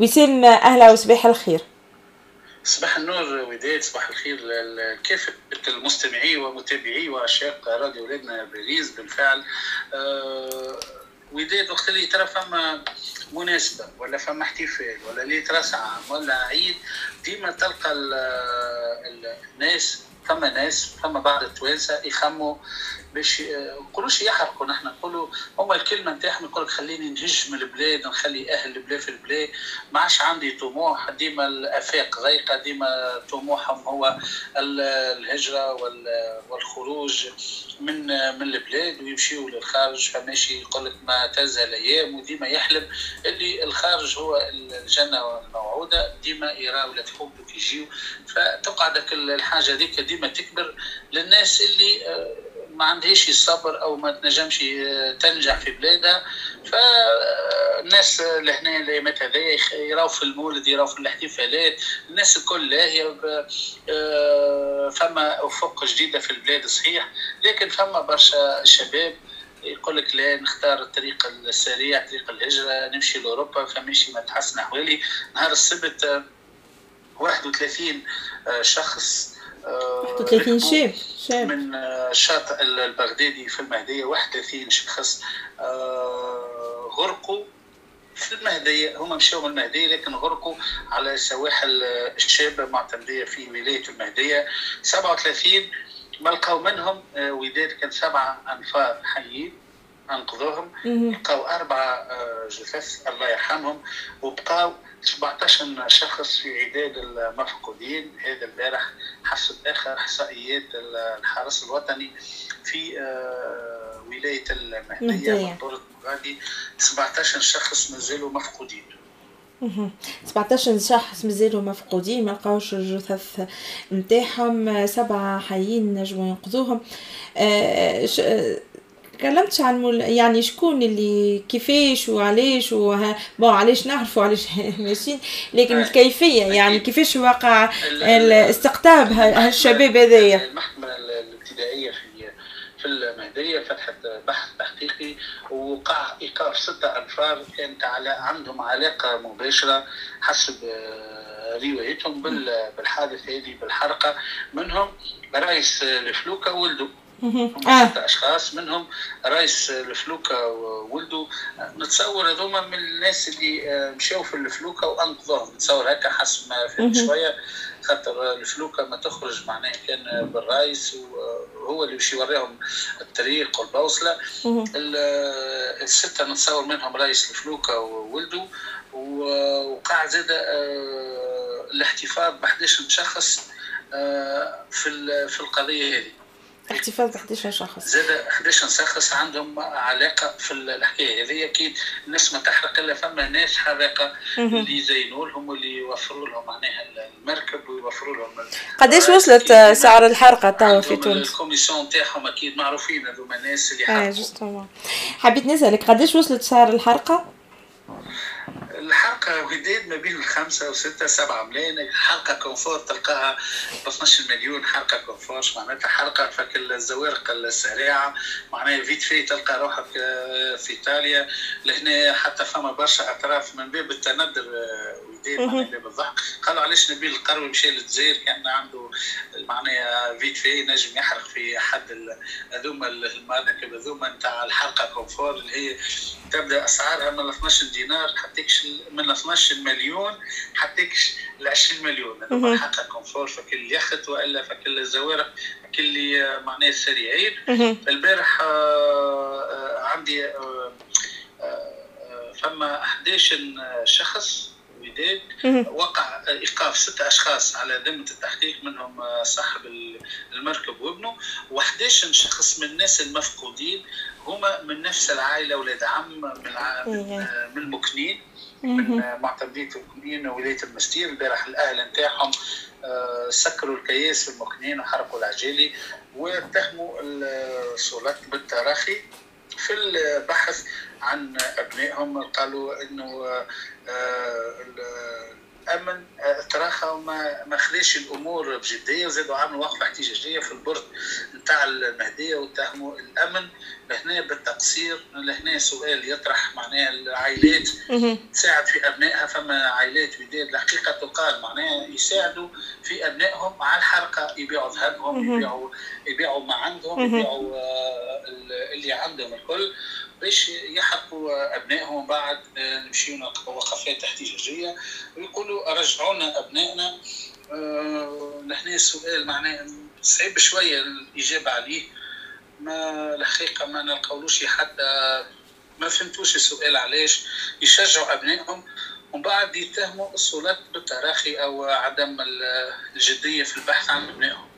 وسام أهلا وصباح الخير. صباح النور وداد صباح الخير لكافة المستمعي ومتابعي وعشاق راديو ولادنا باريس بالفعل. أه وداد وقت اللي ترى فما مناسبة ولا فما احتفال ولا اللي ترسع ولا عيد ديما تلقى الناس فما ناس فما بعض التوانسة يخموا باش نقولوش يحرقوا نحن نقولوا هما الكلمة نتاعهم يقول لك خليني نهج من البلاد نخلي أهل البلاد في البلاد. ما عادش عندي طموح ديما الأفاق ضيقه ديما طموحهم هو الهجرة والخروج من من البلاد ويمشيوا للخارج. فماشي يقول لك ما تزهى الأيام وديما يحلم اللي الخارج هو الجنة الموعودة ديما يرى ولاد حبك يجيو. فتقعد الحاجة هذيك ديما تكبر للناس اللي ما عندهاش الصبر أو ما تنجمش تنجح في بلادها. فالناس لهنا الايامات هذيا يراو في المولد يراو في الاحتفالات. الناس الكل لاهيه فما أفق جديدة في البلاد صحيح. لكن فما برشا شباب يقول لك لا نختار الطريق السريع طريق الهجرة نمشي لأوروبا فماشي ما تحسن أحوالي. نهار السبت 31 شخص 31 شاب شاب. من الشاطئ البغدادي في المهدية 31 شخص غرقوا في المهدية. هم مشاو من المهدية لكن غرقوا على سواحل الشابة معتمدية في ولاية المهدية. 37 ما لقاو منهم وداد كان سبعة أنفار حيين. أنقذوهم لقاو أربعة جثث الله يرحمهم وبقاو 17 شخص في عداد المفقودين. هذا البارح حسب اخر احصائيات الحرس الوطني في ولاية المهدية منطقه مغادي 17 شخص مازالوا مفقودين. 17 شخص مازالوا مفقودين ما لقاوش الجثث نتاعهم. سبعة حيين نجموا ينقذوهم. أه تكلمتش عن. يعني شكون اللي كيفاش وعلاش وه... بون علاش نعرفوا علاش ماشيين لكن الكيفية يعني كيفاش وقع استقطاب هالشباب هذايا المحكمة الابتدائية في في المهدية فتحت بحث تحقيقي ووقع إيقاف ستة أنفار كانت على عندهم علاقة مباشرة حسب روايتهم بالحادث هذه بالحرقة منهم رئيس الفلوكة ولده آه. ستة أشخاص منهم رئيس الفلوكة وولده نتصور هذوما من الناس اللي مشاو في الفلوكة وأنقذوهم. نتصور هكا حسب ما فهمت شوية. خاطر الفلوكة ما تخرج معناها كان بالرئيس وهو اللي باش يوريهم الطريق والبوصلة. الستة نتصور منهم رئيس الفلوكة وولده وقع زاد الاحتفاظ ب 11 شخص في في القضية هذه. احتفاظ ب 11 شخص. زاد 11 شخص عندهم علاقة في الحكاية هذه. أكيد الناس ما تحرق إلا فما ناس حرقه اللي يزينوا لهم واللي يوفروا لهم معناها المركب ويوفروا لهم قداش وصلت سعر الحرقة توا في تونس؟ ال commission تاعهم أكيد معروفين هذوما الناس اللي حرقوا. justement. حبيت نسألك قداش وصلت سعر الحرقة؟ الحرقة وداد ما بين الخمسة وستة سبعة. ملايين حرقة confort تلقاها ب 12 مليون حرقة confort معناتها حرقة avec الزوارق السريعة. معناها vite fait تلقى روحك في إيطاليا. لهنا حتى فما برشا أطراف من باب التندر وداد معناها باب الضحك قالوا علاش نبيل القروي مشى للجزائر؟ كان عنده معناها vite fait نجم يحرق في أحد هذوما المراكب هذوما نتاع الحرقة confort اللي هي تبدأ أسعارها من 12 دينار حتىكش من 12 مليون حتىكش ل 20 مليون هذا حق كونفور فكل يخت وإلا فكل الزوارق كل معناه السريعين البارح عندي فما 11 شخص وداد وقع إيقاف ست أشخاص على ذمة التحقيق منهم صاحب المركب وابنه. و11 شخص من الناس المفقودين هما من نفس العائلة أولاد عم من من المكنين. من معتمدية المكنين ولاية المستير البارح الأهل نتاعهم سكروا الكياس في المكنين وحرقوا العجالي واتهموا السلطات بالتراخي في البحث عن أبنائهم. قالوا إنه الامن تراخى وما ما خذاش الأمور بجدية وزادوا عملوا وقفة احتجاجية في البرد نتاع المهدية واتهموا الأمن. لهنا بالتقصير لهنا سؤال يطرح معناها العائلات تساعد في أبنائها فما عائلات وداد الحقيقة تقال معناها يساعدوا في أبنائهم على الحرقه يبيعوا ذهبهم يبيعوا يبيعوا ما عندهم يبيعوا اللي عندهم الكل. باش يحرقوا أبنائهم بعد نمشيو وقفات احتجاجيه ويقولوا رجعونا أبنائنا. نحن السؤال معناه صعيب شوية الإجابة عليه. ما الحقيقة ما نلقاولوش حتى ما فهمتوش السؤال علاش يشجعوا أبنائهم ومن بعد يتهموا السلطات بالتراخي أو عدم الجدية في البحث عن أبنائهم.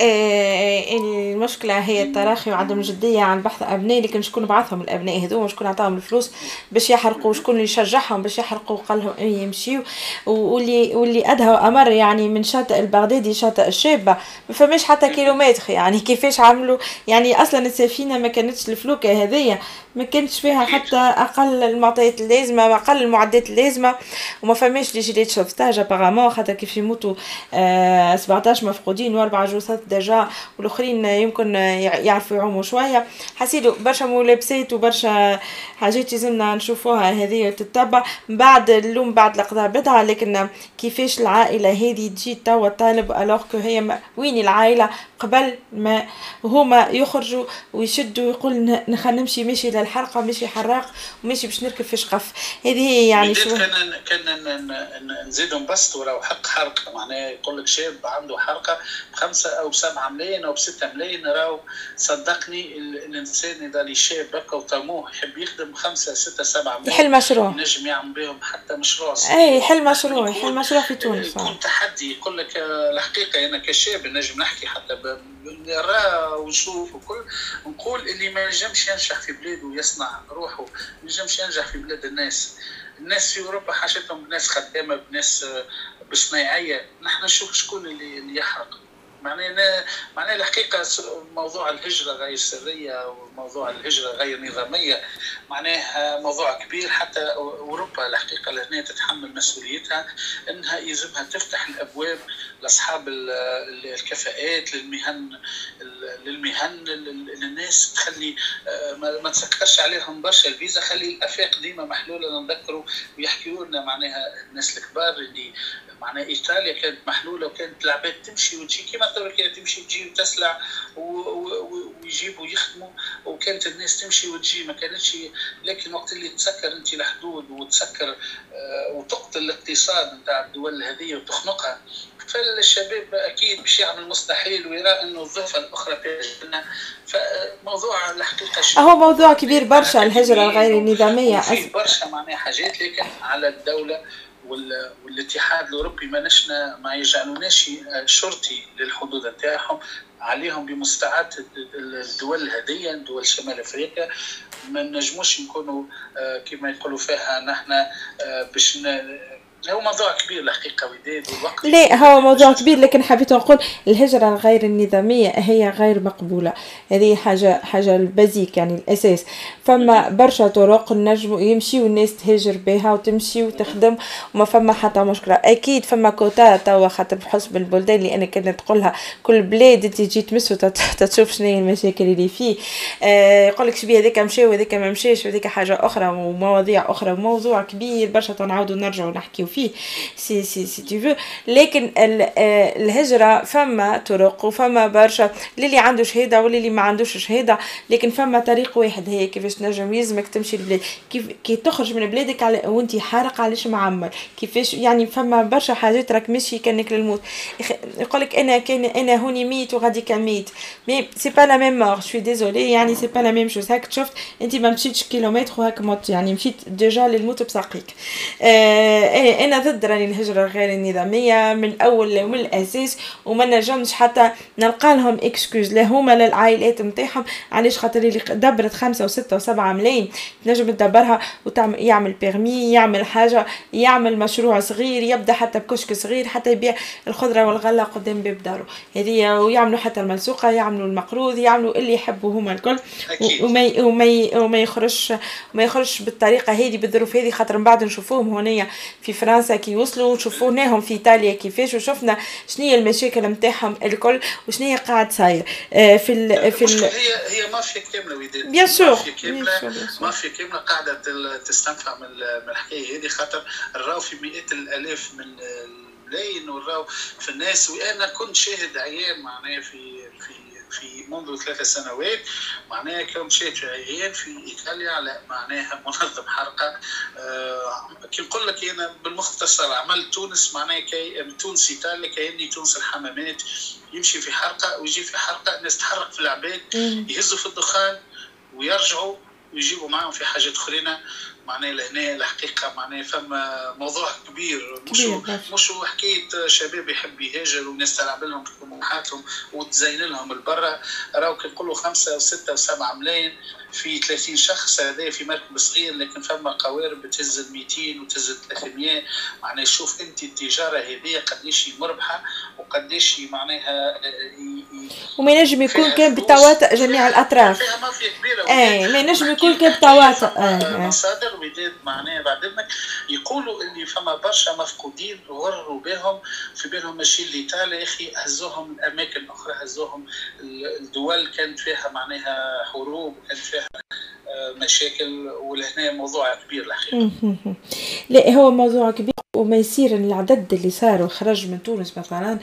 آه المشكلة هي التراخي وعدم الجدية عن بحث أبناء لكن شكون بعثهم الأبناء هذوما شكون عطاهم الفلوس باش يحرقوا؟ شكون اللي شجعهم باش يحرقوا؟ وقال لهم يمشيوا واللي واللي أدهى وأمر يعني من شاطئ البغدادي شاطئ الشابة ما فماش حتى كيلومتر يعني كيفاش عملوا؟ يعني أصلا السفينة ما كانتش الفلوكة هذيا ما كانتش فيها حتى أقل المعطيات اللازمة أقل المعدات اللازمة وما فماش لي جيليت شوفتاج ابارامون خاطر كيف يموتوا آه 17 مفقودين وأربع جثث دجا والآخرين يمكن يعرفوا يعوموا شوية. حسيتوا برشا ملابسات وبرشا حاجات لازمنا نشوفوها هذه تتبع بعد اللوم بعد القضاء بدعه لكن كيفاش العائلة هذه تجي توا طالب الوغ كو هي وين العائلة؟ قبل ما هما يخرجوا ويشدوا ويقول نمشي ماشي الحلقة ماشي حراق وماشي باش نركب في شقف. هذه يعني شو كان كان نزيدوا نبسطوا لو حق حرقة. معناها يقول لك شاب عنده حرقة بخمسة أو بسبعه ملايين أو بسته ملايين راهو صدقني الانسان إذا اللي شاب هكا وطموح يحب يخدم خمسة ستة سبعة ملايين يحل مشروع. ينجم يعمل بهم حتى مشروع اي يحل مشروع يحل مشروع في تونس. يكون تحدي يقول لك الحقيقة أنا كشاب نجم نحكي حتى نرى ونشوف وكل. نقول اللي ما ينجمش ينجح في بلاده ويصنع روحه ما ينجمش ينجح في بلاد الناس. الناس في أوروبا حاجتهم بناس خدامة بناس بصنايعيه نحن نشوف شكون اللي يحرق. معناها معناها الحقيقة موضوع الهجرة غير سرية وموضوع الهجرة غير نظامية. معناها موضوع كبير حتى أوروبا الحقيقة لهنا تتحمل مسؤوليتها إنها يلزمها تفتح الأبواب لأصحاب الكفاءات للمهن للمهن للناس تخلي ما تسكرش عليهم برشا. الفيزا خلي الأفاق ديما محلولة نذكروا ويحكيوا لنا معناها الناس الكبار اللي معناها إيطاليا كانت محلولة وكانت العباد تمشي وتجي كيما تركيا تمشي تجي وتسلع ويجيبوا يخدموا وكانت الناس تمشي وتجي. ما كانتش لكن وقت اللي تسكر أنت الحدود وتسكر وتقتل الاقتصاد نتاع الدول هذه وتخنقها فالشباب أكيد باش يعمل مستحيل ويرى أنه الضفه الأخرى تجينا فموضوع الحقيقة هو موضوع كبير برشا الهجرة الغير النظامية. في برشا معناها حاجات لكن على الدولة والاتحاد الأوروبي ما نشنا ما يجعلوناش شرطي للحدود نتاعهم عليهم بمستعد الدول هذه دول شمال أفريقيا. ما نجموش نكونوا كما يقولوا فيها نحن باش هو موضوع كبير الحقيقة وداد والوقت. لا هو موضوع كبير لكن حبيت نقول الهجرة الغير النظامية هي غير مقبولة. هذه حاجة حاجة البازيك يعني الأساس. فما برشا طرق نجموا يمشيو الناس تهاجر بها وتمشي وتخدم وما فما حتى مشكلة. أكيد فما كوتا توا خاطر بحسب البلدان اللي أنا كنت تقولها كل بلاد تجي تمس تشوف شنو هي المشاكل اللي فيه. آه يقول لك شبيه هذاك مشى وهذاك ما مشاش وهذاك حاجة أخرى ومواضيع أخرى. موضوع كبير برشا تنعاودوا نرجعوا نحكيو فيه. c'est c'est c'est tout faux لكن الهجرة فما طرق وفما برشا. للي عنده شهادة واللي ما عندوش شهادة. لكن فما طريق واحد هي كيفاش تنجم يلزمك تمشي لبلاد. كيف كي تخرج من بلادك على وانت حارق علاش معمر. كيفاش؟ يعني فما برشا حاجات راك ماشي كأنك للموت. يقول لك أنا كان أنا هوني ميت وغادي كان ميت. mais c'est pas la même mort je suis désolé يعني c'est pas la même chose هاك شفت؟ أنت ما مشيتش كيلومتر وهاك مت. يعني مشيت déjà للموت بساقيك. آه أنا ضد راني الهجرة غير النظامية من الأول ومن الأساس وما نجمش حتى نلقى لهم إكسكوز لا هما لا العائلات نتاعهم. علاش؟ خاطر اللي دبرت خمسة وستة وسبعة ملايين. تنجم تدبرها وتعمل يعمل بيرمي يعمل حاجة يعمل مشروع صغير يبدأ حتى بكشك صغير حتى يبيع الخضرة والغلة قدام باب داره. هذه ويعملوا حتى الملسوقة يعملوا المقروض يعملوا اللي يحبوا هما الكل. وما وما وما يخرجش ما يخرجش بالطريقة هذه بالظروف هذه خاطر من بعد نشوفوهم هنايا في فرنسا كي وصلوا شوفوناهم في إيطاليا كيفاش وشفنا شنو هي المشاكل نتاعهم الكل وشنو هي قاعد صاير. آه، في ال في ال هي هي مافيا كاملة وداد bien sûr مافيا كاملة مافيا كاملة قاعدة تستنفع من الحكاية هذه خاطر راهو في مئات الألاف من الملايين وراو في الناس وأنا كنت شاهد عيان معناها في في في منذ ثلاث سنوات معناها كنت شاهد عيان في إيطاليا على معناها منظم حرقة. آه كي نقول لك أنا بالمختصر عملت تونس معناها كي تونس إيطاليا كأني تونس الحمامات يمشي في حرقة ويجي في حرقة الناس تحرق في العباد يهزوا في الدخان ويرجعوا ويجيبوا معاهم في حاجات أخرين. معناها لهنا الحقيقة معناها فما موضوع كبير. مش مش حكاية شباب يحب يهاجر وناس تلعب لهم طموحاتهم وتزين لهم البرة. راهو كي نقولوا خمسة وسته وسبعه ملايين في 30 شخص هذا في مركب صغير لكن فما قوارب بتهز ال 200 وتهز ال 300 معناها شوف أنت التجارة هذه قديش مربحة وقديش معناها وما ينجم يكون كان بتواطؤ جميع الأطراف. فيها مافيا اي ما ينجم يكون كان بتواطؤ مصادر وداد معناها بعد اذنك يقولوا اللي فما برشا مفقودين غروا بهم في بالهم ماشيين لايطاليا يا أخي هزوهم الأماكن أخرى هزوهم الدول كانت فيها معناها حروب كانت فيها مشاكل ولهنا موضوع كبير الحقيقة لا هو موضوع كبير وما يصير العدد اللي صار وخرج من تونس مثلا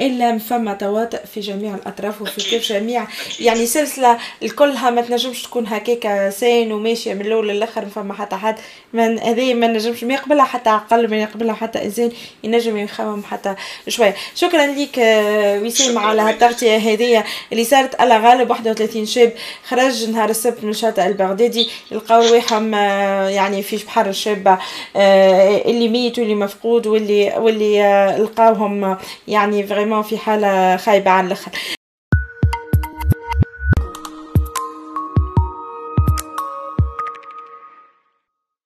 إلا فما تواطؤ في جميع الأطراف وفي كيف جميع. يعني سلسلة الكلها ما تنجمش تكون هكاك سين وماشية من الأول للآخر ما فما حتى حد من هذه ما نجمش ما يقبلها حتى عقل ما يقبلها حتى إنسان ينجم يخمم حتى شوية. شكرا لك وسام على هالتغطيه هذه اللي صارت الله غالب 31 شاب خرج نهار السبت من شاطئ البغدادي لقاو رواحهم يعني في بحر الشابة اللي ميت واللي مفقود واللي واللي لقاوهم يعني فريمون في حالة خايبة على الآخر.